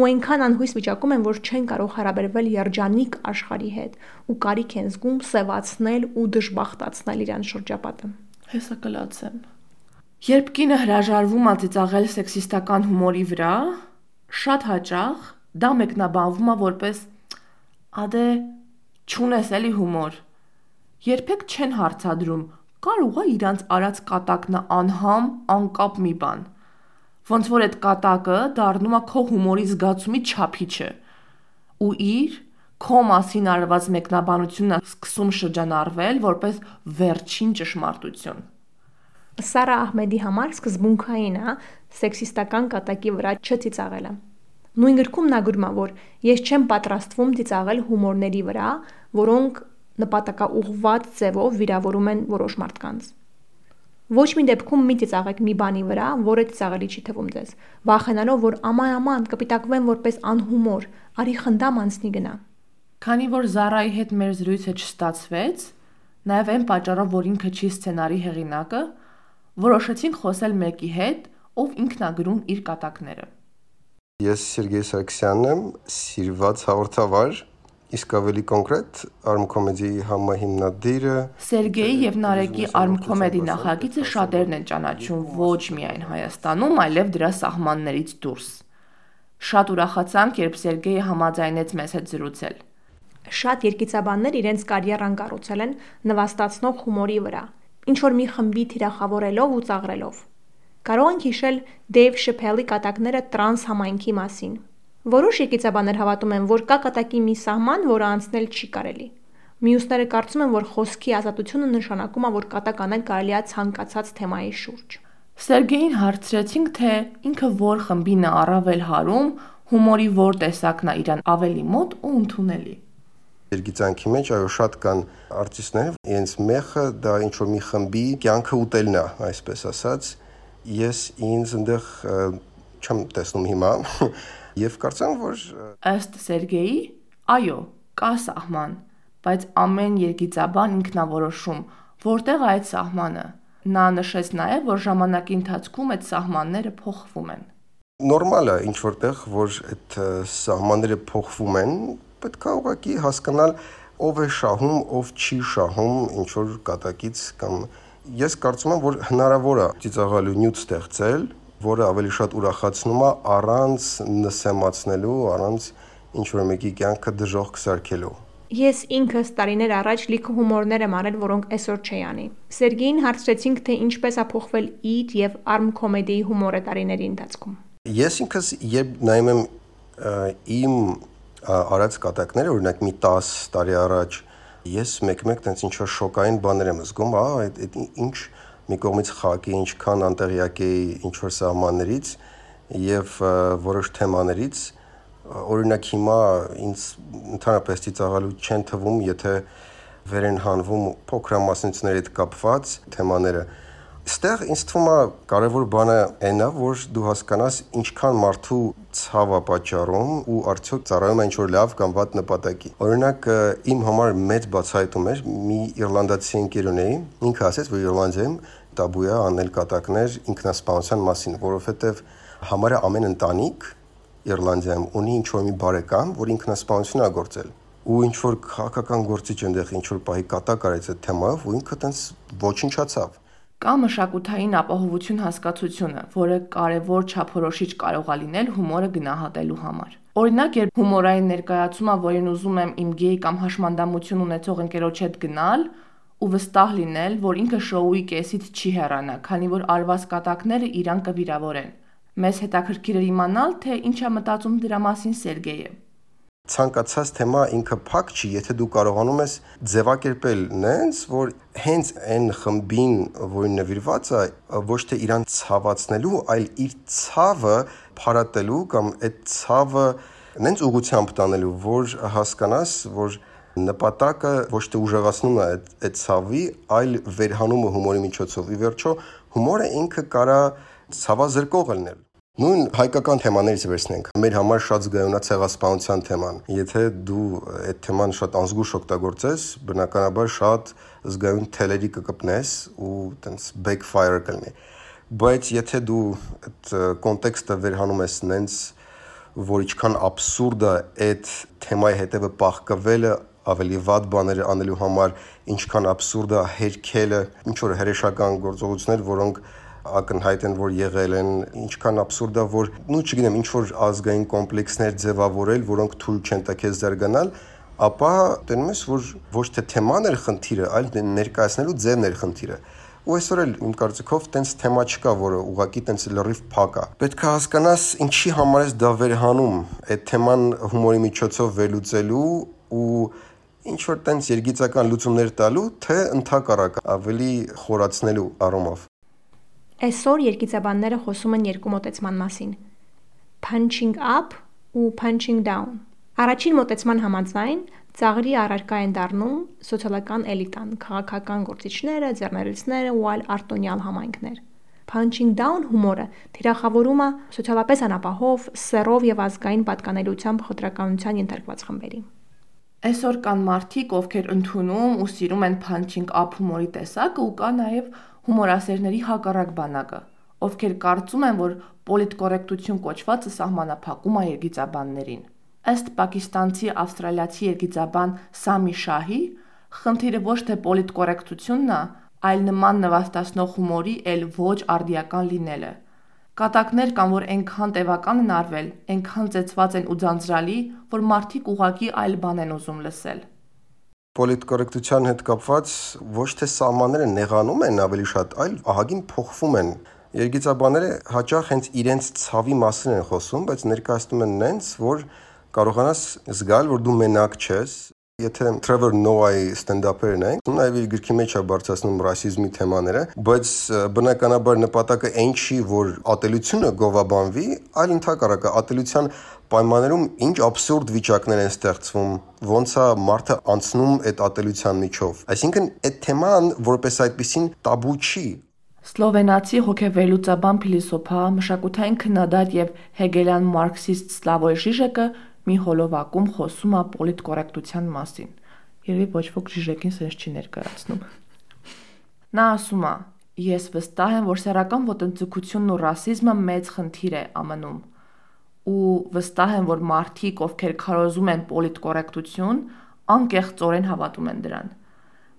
ու այնքան անհույս վիճակում են, որ չեն կարող հարաբերվել երջանիկ աշխարհի հետ ու կարիք են զգում սևացնել ու դժբախտացնել իրենց շրջապատը։ Հեսա կլացեմ։ Երբ կինը հրաժարվում է ծիծաղել սեքսիստական հումորի վրա, շատ հաճախ դա մեկնաբանվում է որպես «Ադե, չունես էլի հումոր»։ Երբեք չեն հարցադրում կարող է իրանց արած կատակն անհամ, անկապ մի բան։ Ոնց որ այդ կատակը դառնում է քո հումորի զգացումի չափիչը։ Ու իր քո մասին արված մեկնաբանությունն սկսում շրջանառվել որպես վերջին ճշմարտություն։ Սարա Ահմեդի համար սկզբունքային է սեքսիստական կատակի վրա չծիծաղելը։ Նույն գրքում նա գրում է, որ ես չեմ պատրաստվում ծիծաղել հումորների վրա, որոնք նպատակաուղղված ձևով վիրավորում են որոշ մարդկանց։ Ոչ մի դեպքում մի ծիծաղեք մի բանի վրա, որը ծիծաղելի չի թվում ձեզ, վախենալով, որ աման-աման կպիտակվեն որպես անհումոր, արի խնդամ անցնի գնա։ Քանի որ Զարայի հետ մեր զրույցը չստացվեց, նաև այն պատճառով, որ ինքը չի սցենարի հեղինակը, որոշեցինք խոսել մեկի հետ, ով ինքնագրում իր կատակները։ Ես Սերգեյ Սարգսյանն եմ, սիրված հաղորդավար, Իսկ ավելի կոնկրետ Arm-Comedy-ի համահիմնադիրը Սերգեյի եւ Նարեկի Arm-Comedy նախագիծը շատերն են ճանաչում ոչ միայն Հայաստանում, այլև դրա սահմաններից դուրս։ Շատ ուրախացանք, երբ Սերգեյը համաձայնեց մեզ հետ զրուցել։ Շատ երկիծաբաններ իրենց կարիերան կառուցել են նվաստացնող հումորի վրա, ինչ որ մի խմբի թիրախավորելով ու ծաղրելով։ Կարող ենք հիշել Դեյվ Շփելի կատակները տրանս համայնքի մասին, Որոշ եկեղեցաբաններ հավատում են, որ կա կատակի մի սահման, որը անցնել չի կարելի։ Մյուսները կարծում են, որ խոսքի ազատությունը նշանակում է, որ կատակ անել կարելի է ցանկացած թեմայի շուրջ։ Սերգեյին հարցրեցինք, թե ինքը որ խմբին է առավել հարում, հումորի որ տեսակն է իրան ավելի մոտ ու ընդունելի։ Երգիծանքի մեջ այո շատ կան արտիստներ, իրենց մեխը դա ինչ որ մի խմբի կյանքը ուտելն է, այսպես ասած։ Ես ինձ այնտեղ չեմ տեսնում հիմա Եվ կարծեմ, որ ըստ Սերգեյի, այո, կա սահման, բայց ամեն երկիծաբան ինքնավորոշում, որտեղ այդ սահմանը։ Նա նշեց նաև, որ ժամանակի ընթացքում այդ սահմանները փոխվում են։ Նորմալ է ինչ որտեղ, որ այդ սահմանները փոխվում են, պետք է ուղղակի հասկանալ ով է շահում, ով չի շահում ինչ որ կատակից կամ ես կարծում եմ, որ հնարավոր է ծիծաղալու նյութ ստեղծել, որը ավելի շատ ուրախացնում է առանց նսեմացնելու, առանց ինչ որ մեկի կյանքը դժոխք սարքելու։ Ես ինքս տարիներ առաջ լիքը հումորներ եմ արել, որոնք այսօր չի անի։ Սերգեյին հարցրեցինք, թե ինչպես է փոխվել իր եւ Arm Comedy-ի հումորը տարիների ընթացքում։ Ես ինքս երբ նայում եմ իմ արած կատակները, օրինակ մի 10 տարի առաջ, ես մեկ-մեկ տենց ինչ որ շոկային բաներ եմ զգում, հա, այդ ինչ մի կողմից խաղի ինչքան անտեղյակ էի ինչ որ սահմաններից եւ որոշ թեմաներից օրինակ հիմա ինձ ընդհանրապես ծիծաղալու չեն թվում, եթե վեր են հանվում փոքրամասնությունների հետ կապված թեմաները Այստեղ ինձ թվում է կարևոր բանը այնա, որ դու հասկանաս ինչքան մարդու ցավ է պատճառում ու արդյոք ծառայում է ինչ-որ լավ կամ վատ նպատակի։ Օրինակ իմ համար մեծ բացահայտում էր մի իռլանդացի ընկեր ունեի, ինքը ասեց, որ Իռլանդիայում տաբու է անել կատակներ ինքնասպանության մասին, որովհետև համարը ամեն ընտանիք Իռլանդիայում ունի ինչ որ մի բարեկամ, որ ինքնասպանություն է գործել ու ինչ որ քաղաքական գործիչ այնտեղ ինչ որ պահի կատակ արեց այդ թեմայով ու ինքը տենց ոչնչացավ Կա մշակութային ապահովություն հասկացությունը, որը կարևոր չափորոշիչ կարող է լինել հումորը գնահատելու համար։ Օրինակ, երբ հումորային ներկայացումը, որին ուզում եմ իմ գեյ կամ հաշմանդամություն ունեցող ընկերոջ հետ գնալ, ու վստահ լինել, որ ինքը շոուի կեսից չի հեռանա, քանի որ արված կատակները իրան կվիրավորեն։ Մեզ հետաքրքիր է իմանալ, թե ինչ է մտածում դրա մասին Սերգեյը ցանկացած թեմա ինքը փակ չի, եթե դու կարողանում ես ձևակերպել նենց, որ հենց այն խմբին, որին նվիրված է, ոչ թե իրան ցավացնելու, այլ իր ցավը փարատելու կամ այդ ցավը նենց ուղությամբ տանելու, որ հասկանաս, որ նպատակը ոչ թե ուժեղացնումն է այդ այդ ցավի, այլ վերհանումը հումորի միջոցով։ Ի վերջո, հումորը ինքը կարա ցավազրկող լինել Նույն հայկական թեմաներից վերցնենք։ Մեր համար շատ զգայունա ցեղասպանության թեման։ Եթե դու այդ թեման շատ անզգուշ օգտագործես, բնականաբար շատ զգայուն թելերի կկպնես ու տենց backfire կլինի։ Բայց եթե դու այդ կոնտեքստը վերհանում ես նենց, որ ինչքան абսուրդ է այդ թեմայի հետևը պահկվելը, ավելի վատ բաներ անելու համար, ինչքան абսուրդ է հերքելը, ինչ որ հրեշական գործողություններ, որոնք ակնհայտ են, որ եղել են, ինչքան абսուրդ է, որ նու չգիտեմ, ինչ որ ազգային կոմպլեքսներ ձևավորել, որոնք թույլ չեն տա քեզ զարգանալ, ապա տենում ես, որ ոչ թե թեման էր խնդիրը, այլ ներկայացնելու ձևն էր խնդիրը ու այսօր էլ իմ կարծիքով տենց թեմա չկա, որը ուղակի տենց լրիվ փակ է։ Պետք է հասկանաս ինչի համար ես դա վերհանում, այդ թեման հումորի միջոցով վերլուծելու ու ինչ որ տենց երգիծական լուծումներ տալու, թե ընդհակառակ ավելի խորացնելու առումով։ Այսօր երկիծաբանները խոսում են երկու մոտեցման մասին՝ punching up ու punching down։ Առաջին մոտեցման համաձայն ծաղրի առարկա են դառնում սոցիալական էլիտան, քաղաքական գործիչները, ձեռներեցները ու այլ արտոնյալ համայնքներ։ Punching down հումորը թիրախավորում է սոցիալապես անապահով, սեռով եւ ազգային պատկանելիությամբ խտրականության ենթարկված խմբերի։ Այսօր կան մարդիկ, ովքեր ընդունում ու սիրում են punching up հումորի տեսակը ու կա նաև հումորասերների հակառակ բանակը, ովքեր կարծում են, որ պոլիտկորեկտություն կոչվածը սահմանափակում է երգիծաբաններին։ Ըստ պակիստանցի ավստրալիացի երգիծաբան Սամի Շահի, խնդիրը ոչ թե պոլիտկորեկտությունն է, այլ նման նվաստացնող հումորի ել ոչ արդիական լինելը։ Կատակներ կան, որ այնքան տևական են արվել, այնքան ծեծված են ու ձանձրալի, որ մարդիկ ուղակի այլ բան են ուզում լսել պոլիտկորեկտության հետ կապված ոչ թե սահմանները նեղանում են ավելի շատ, այլ ահագին փոխվում են։ Երգիծաբանները հաճախ հենց իրենց ցավի մասին են խոսում, բայց ներկայացնում են նենց, որ կարողանաս զգալ, որ դու մենակ չես, Եթե Trevor Noah-ի ստենդափերն են, նաև իր գրքի մեջ է բարձրացնում ռասիզմի թեմաները, բայց բնականաբար նպատակը այն չի, որ ատելությունը գովաբանվի, այլ ընդհակառակը ատելության պայմաններում ինչ абսուրդ վիճակներ են ստեղծվում, ոնց է մարդը անցնում այդ ատելության միջով։ Այսինքն այդ թեման որպես այդպեսին տաբու չի, Սլովենացի հոգեվերլուծաբան փիլիսոփա, մշակութային քննադատ եւ հեգելյան մարքսիստ Սլավոյ Ժիժեկը մի հոլովակում խոսում է պոլիտկորեկտության մասին։ Երևի ոչ ոք Ժիժեկին սենց չի ներկայացնում։ Նա ասում է. Ես վստահ եմ, որ սեռական ոտնձգությունն ու ռասիզմը մեծ խնդիր է ԱՄՆ-ում ու վստահ եմ, որ մարդիկ, ովքեր քարոզում են պոլիտկորեկտություն, անկեղծորեն հավատում են դրան։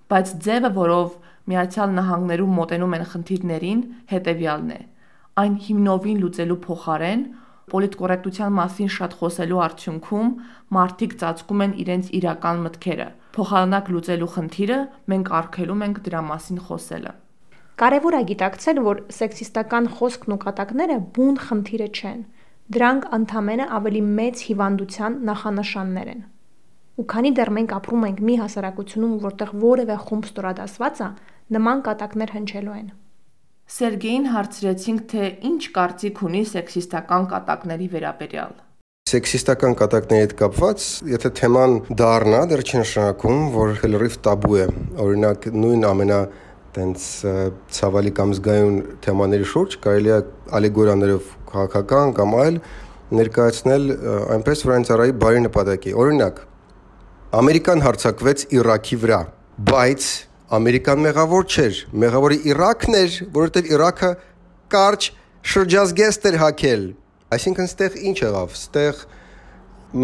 Բայց ձևը, որով Միացյալ Նահանգներում մոտենում են խնդիրներին, հետևյալն է. այն հիմնովին լուծելու փոխարեն պոլիտկորեկտության մասին շատ խոսելու արդյունքում մարդիկ ծածկում են իրենց իրական մտքերը։ Փոխանակ լուծելու խնդիրը մենք արգելում ենք դրա մասին խոսելը։ Կարևոր է գիտակցել, որ սեքսիստական խոսքն ու կատակները բուն խնդիրը չեն։ Դրանք ընդամենը ավելի մեծ հիվանդության նախանշաններ են։ Ու քանի դեռ մենք ապրում ենք մի հասարակությունում, որտեղ որևէ խումբ ստորադասված է, նման կատակներ հնչելու են։ Սերգեյին հարցրեցինք, թե ինչ կարծիք ունի սեքսիստական կատակների վերաբերյալ։ Սեքսիստական կատակների հետ կապված, եթե թեման դառնա, դեռ չի նշանակում, որ լրիվ տաբու է։ Օրինակ, նույն ամենա տենց ցավալի կամ զգայուն թեմաների շուրջ կարելի է ալեգորիաներով քաղաքական կամ այլ ներկայացնել այնպես, որ այն ծառայի բարի նպատակի։ Օրինակ, Ամերիկան հարձակվեց Իրաքի վրա, բայց Ամերիկան մեղավոր չէր, մեղավորը Իրաքն էր, որովհետև Իրաքը կարճ շրջազգեստ էր հակել։ Այսինքն ստեղ ինչ եղավ։ Ստեղ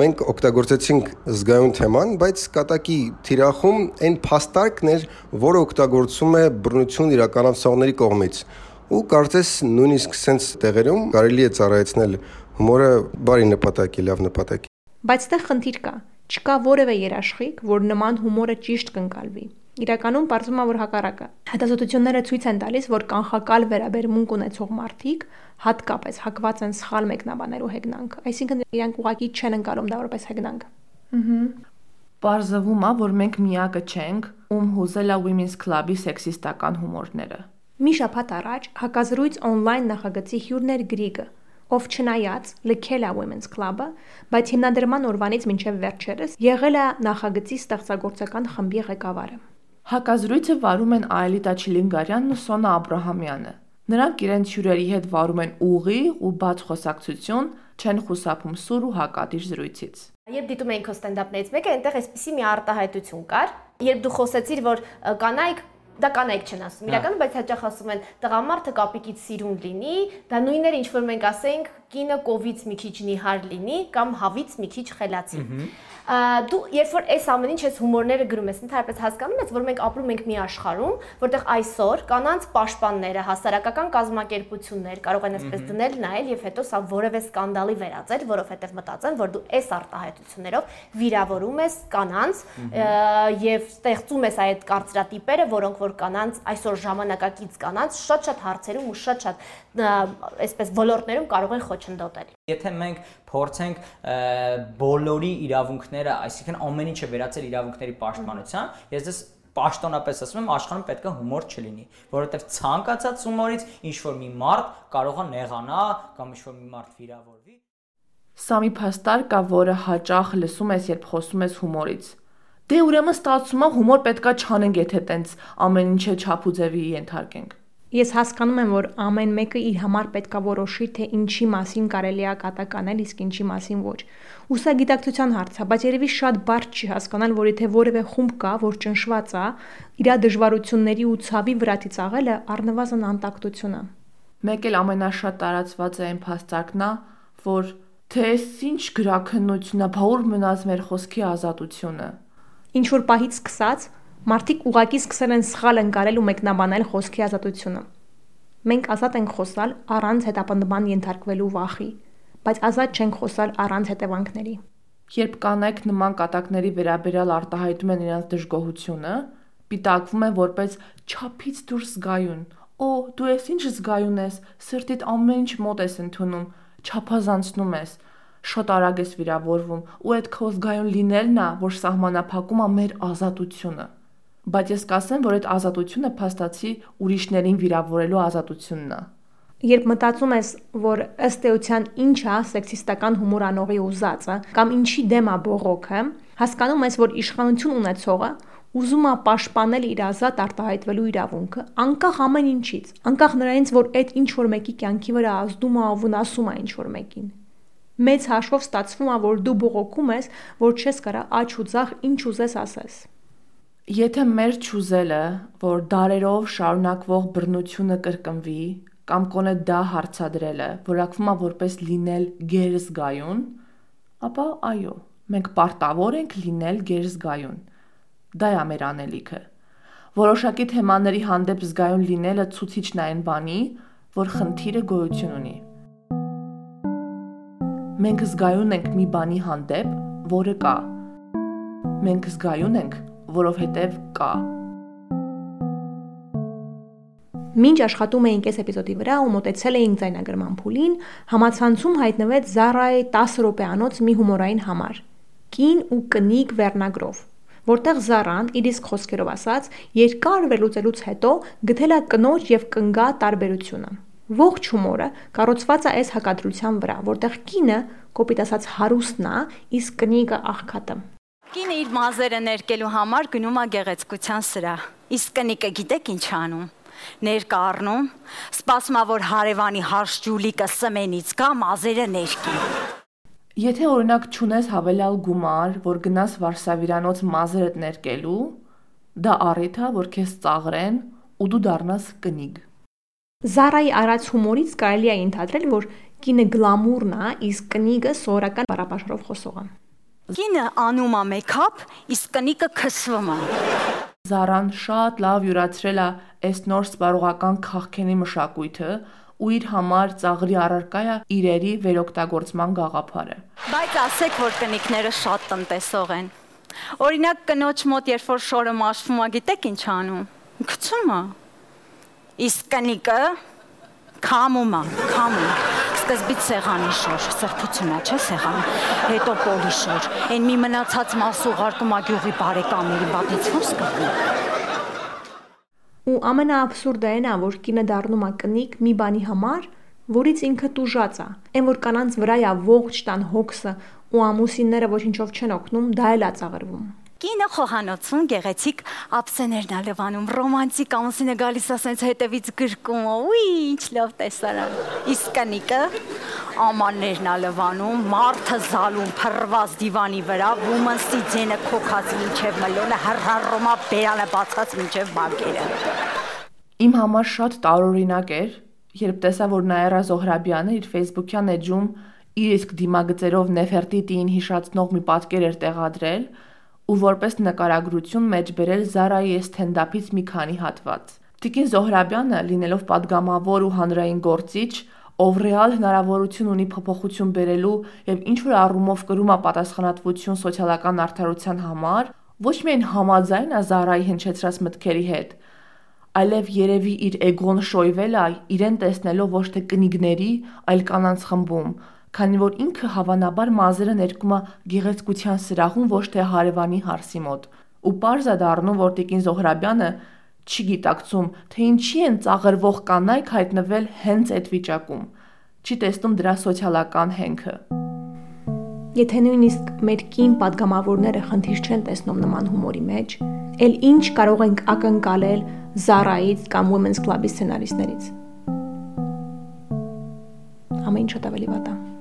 մենք օգտագործեցինք զգայուն թեման, բայց կատակի թիրախում այն փաստարկն էր, որը օգտագործում է բռնություն իրականացողների կողմից։ Ու կարծես նույնիսկ սենց տեղերում կարելի է ծառայեցնել հումորը բարի նպատակի, լավ նպատակի։ Բայց ստեղ խնդիր կա։ Չկա որևէ երաշխիք, որ նման հումորը ճիշտ կընկալվի։ Իրականում բարձում է որ հակառակը։ Հետազոտությունները ցույց են տալիս, որ կանխակալ վերաբերմունք ունեցող մարդիկ հատկապես հակված են սխալ մեկնաբանելու հեգնանք, այսինքն իրանք ուղակի չեն ընկալում դա որպես հեգնանք։ Ահա։ Պարզվում է, որ մենք միակը չենք, ում հուզել է Women's Club-ի սեքսիստական հումորները։ Մի շաբաթ առաջ հակազրույց on-line նախագծի հյուրներ Գրիգը, ով չնայած լքել է Women's Club-ը, բայց հիմնադրման օրվանից մինչև վերջերս եղել է նախագծի ստեղծագործական խմբի ղեկավարը։ Հակազրույցը վարում են Այլիտա Չիլինգարյանն ու Սոնա Աբ รา համյանը։ Նրանք իրենց հյուրերի հետ վարում են ուղիղ ու բաց խոսակցություն, չեն խուսափում սուր ու հակադիր զրույցից։ Երբ դիտում էինք քո ստենդափներից մեկը, այնտեղ էսպիսի մի արտահայտություն կար, երբ դու խոսեցիր, որ կանայք դա կանայք չեն ասում իրականում, բայց հաճախ ասում են տղամարդը կապիկից սիրուն լինի, դա նույնն էր ինչ որ մենք ասենք կինը կովից մի քիչ նիհար լինի կամ հավից մի քիչ խելացի դու երբ որ այս ամեն ինչ ես հումորները գրում ես, ընդհանրապես հասկանում ես, որ մենք ապրում ենք մի աշխարհում, որտեղ այսօր կանանց պաշտպանները, հասարակական կազմակերպություններ կարող են այսպես դնել, նայել եւ հետո սա որևէ սկանդալի վերածել, որովհետեւ մտածեն, որ դու այս արտահայտություններով վիրավորում ես կանանց եւ ստեղծում ես այդ կարծրատիպերը, որոնք որ կանանց այսօր ժամանակակից կանանց շատ-շատ հարցերում ու շատ-շատ այսպես ոլորտներում կարող են խոչընդոտել։ Եթե մենք փորձենք բոլորի իրավունքները, այսինքն ամեն ինչը վերածել իրավունքների պաշտպանության, ես դες պաշտոնապես ասում եմ, աշխարհում պետք է հումոր չլինի, որովհետև ցանկացած հումորից ինչ որ մի մարդ կարող է նեղանա կամ ինչ որ մի մարդ վիրավորվի։ Սա մի փաստար կա, որը հաճախ լսում ես, երբ խոսում ես հումորից։ Դե ուրեմն ստացվում է հումոր պետքա չանենք, եթե տենց ամեն ինչը չափուձևի ենթարկենք։ Ես հասկանում եմ, որ ամեն մեկը իր համար պետքա որոշի, թե ինչի մասին կարելի է կատականել, իսկ ինչի մասին ոչ։ Ու սա գիտակցության հարց է, բայց երևի շատ բարդ չի հասկանալ, որ եթե որևէ խումբ կա, որ ճնշված է, իր դժվարությունների ու ցավի վրա ծաղելը առնվազն անտակտություն է։ Մեկ էլ ամենաշատ տարածված է այն փաստարկն է, որ թե ինչ գրաքննությունն է, բաուր մնաց մեր խոսքի ազատությունը։ Ինչ որ պահից սկսած Մարդիկ ուղակի սկսել են սխալ ընկալել ու մեկնաբանել խոսքի ազատությունը։ Մենք ազատ ենք խոսալ առանց հետապնդման ենթարկվելու վախի, բայց ազատ չենք խոսալ առանց հետևանքների։ Երբ կանայք նման կատակների վերաբերյալ արտահայտում են իրենց դժգոհությունը, պիտակվում են որպես չափից դուրս զգայուն։ Օ, դու ես ինչ զգայուն ես, սրտիդ ամեն ինչ մոտ ես ընդունում, չափազանցնում ես շատ արագ ես վիրավորվում ու այդ քո զգայուն լինելն է, որ սահմանափակում է մեր ազատությունը բայց ես կասեմ, որ այդ ազատությունը փաստացի ուրիշներին վիրավորելու ազատությունն է։ Երբ մտածում ես, որ ըստ էության ինչ է սեքսիստական հումոր անողի ուզածը կամ ինչի դեմ է բողոքը, հասկանում ես, որ իշխանություն ունեցողը ուզում է պաշտպանել իր ազատ արտահայտվելու իրավունքը, անկախ ամեն ինչից, անկախ նրանից, որ այդ ինչ որ մեկի կյանքի վրա ազդում է ու վնասում է ինչ որ մեկին։ Մեծ հաշվով ստացվում է, որ դու բողոքում ես, որ չես կարա աչ ու ցախ ինչ ուզես ասես։ Եթե մեր ճուզելը, որ դարերով շարունակվող բռնությունը կրկնվի, կամ կոնե դա հարցադրելը որակվում է որպես լինել գերզգայուն, ապա այո, մենք պարտավոր ենք լինել գերզգայուն։ Դա է մեր անելիքը։ Որոշակի թեմաների հանդեպ զգայուն լինելը ցուցիչն է այն բանի, որ խնդիրը գոյություն ունի։ Մենք զգայուն ենք մի բանի հանդեպ, որը կա։ Մենք զգայուն ենք որովհետև կա։ Մինչ աշխատում էինք այս էպիզոդի վրա ու մտեցել էինք ձայնագրման փուլին, համացանցում հայտնվեց Zara-ի 10 րոպեանոց մի հումորային համար՝ Կին ու կնիկ վերնագրով, որտեղ Zara-ն իր իսկ խոսքերով ասած, երկար վերլուծելուց հետո գտել է կնոջ եւ կնգա տարբերությունը։ Ողջ հումորը կառուցված է այս հակադրության վրա, որտեղ կինը կոպիտ ասած հարուստն է, իսկ կնիկը աղքատը։ Կինը իր մազերը ներկելու համար գնում է գեղեցկության սրահ։ Իսկ կնիկը գիտեք ինչ անում։ Ներկա առնում, սպասում է որ հարևանի հարշ ջուլիկը սմենից գա մազերը ներկի։ Եթե օրինակ ճունես հավելյալ գումար, որ գնաս Վարշավիրանոց մազերդ ներկելու, Դա առիթ է, որ քեզ ծաղրեն ու դու դառնաս կնիկ։ Զարայի արած հումորից կարելի է ենթադրել, որ կինը գլամուրն է, իսկ կնիկը սովորական բառապաշարով խոսողը։ Կինը անում է մեյքափ, իսկ կնիկը քսվում է։ Զարան շատ լավ յուրացրել է այս նոր սպառողական քաղքենի մշակույթը ու իր համար ծաղրի առարկա է իրերի վերօգտագործման գաղափարը։ Բայց ասեք, որ կնիկները շատ տնտեսող են։ Օրինակ կնոջ մոտ երբ որ շորը մաշվում է, գիտեք ինչ անում։ Գցում է։ Իսկ կնիկը քամում է, քամում։ Սկզբից սեղանի շոր, սրբությունա, չէ սեղան, հետո պոլի շոր։ Այն մի մնացած մաս ուղարկում է գյուղի բարեկամների բաթից ո՞ս կգնի։ Ու ամենաաբսուրդը այն է, որ կինը դառնում է կնիկ մի բանի համար, որից ինքը տուժած է։ Այն որ կանանց վրա է ողջ տան հոգսը ու ամուսինները ոչինչով չեն օգնում, դա էլ է ծաղրվում։ Կինը խոհանոցում գեղեցիկ ափսեներն ա լվանում, ռոմանտիկ ամուսինը գալիս ասենց հետևից գրկում, ուի, ինչ լավ տեսարան։ Իսկ կնիկը ամաններն ա լվանում, մարդը զալում փռված դիվանի վրա, woman-ի ձենը քոքած ինչև մլոնը հռհռում ա բերանը բացած ինչև բակերը։ Իմ համար շատ տարօրինակ էր, երբ տեսա, որ Նաերա Զոհրաբյանը իր Facebook-յան էջում իր իսկ դիմագծերով Նեֆերտիտիին հիշացնող մի պատկեր էր տեղադրել ու որպես նկարագրություն մեջբերել Զարայի ստենդափից մի քանի հատված։ Տիկին Զոհրաբյանը, լինելով падգամավոր ու հանրային գործիչ, ով ռեալ հնարավորություն ունի փոփոխություն բերելու եւ ինչ որ առումով կրում է պատասխանատվություն սոցիալական արդարության համար, ոչ միայն համաձայն է Զարայի հնչեցրած մտքերի հետ, այլև երևի իր էգոն շոյվել է իրեն տեսնելով ոչ թե կնիգների, այլ կանանց խմբում, քանի որ ինքը հավանաբար մազերը ներկում է գեղեցկության սրահում ոչ թե հարևանի հարսի մոտ։ Ու པարզ է դառնում, որ Տիկին Զոհրաբյանը չի գիտակցում, թե ինչի են ծաղրվող կանայք հայտնվել հենց այդ վիճակում։ Չի տեսնում դրա սոցիալական հենքը։ Եթե նույնիսկ մեր կին падգամավորները խնդիր չեն տեսնում նման հումորի մեջ, ել ինչ կարող ենք ակնկալել Zara-ից կամ Women's Club-ի սցենարիստներից։ Ամեն ինչ շատ ավելի վատ է։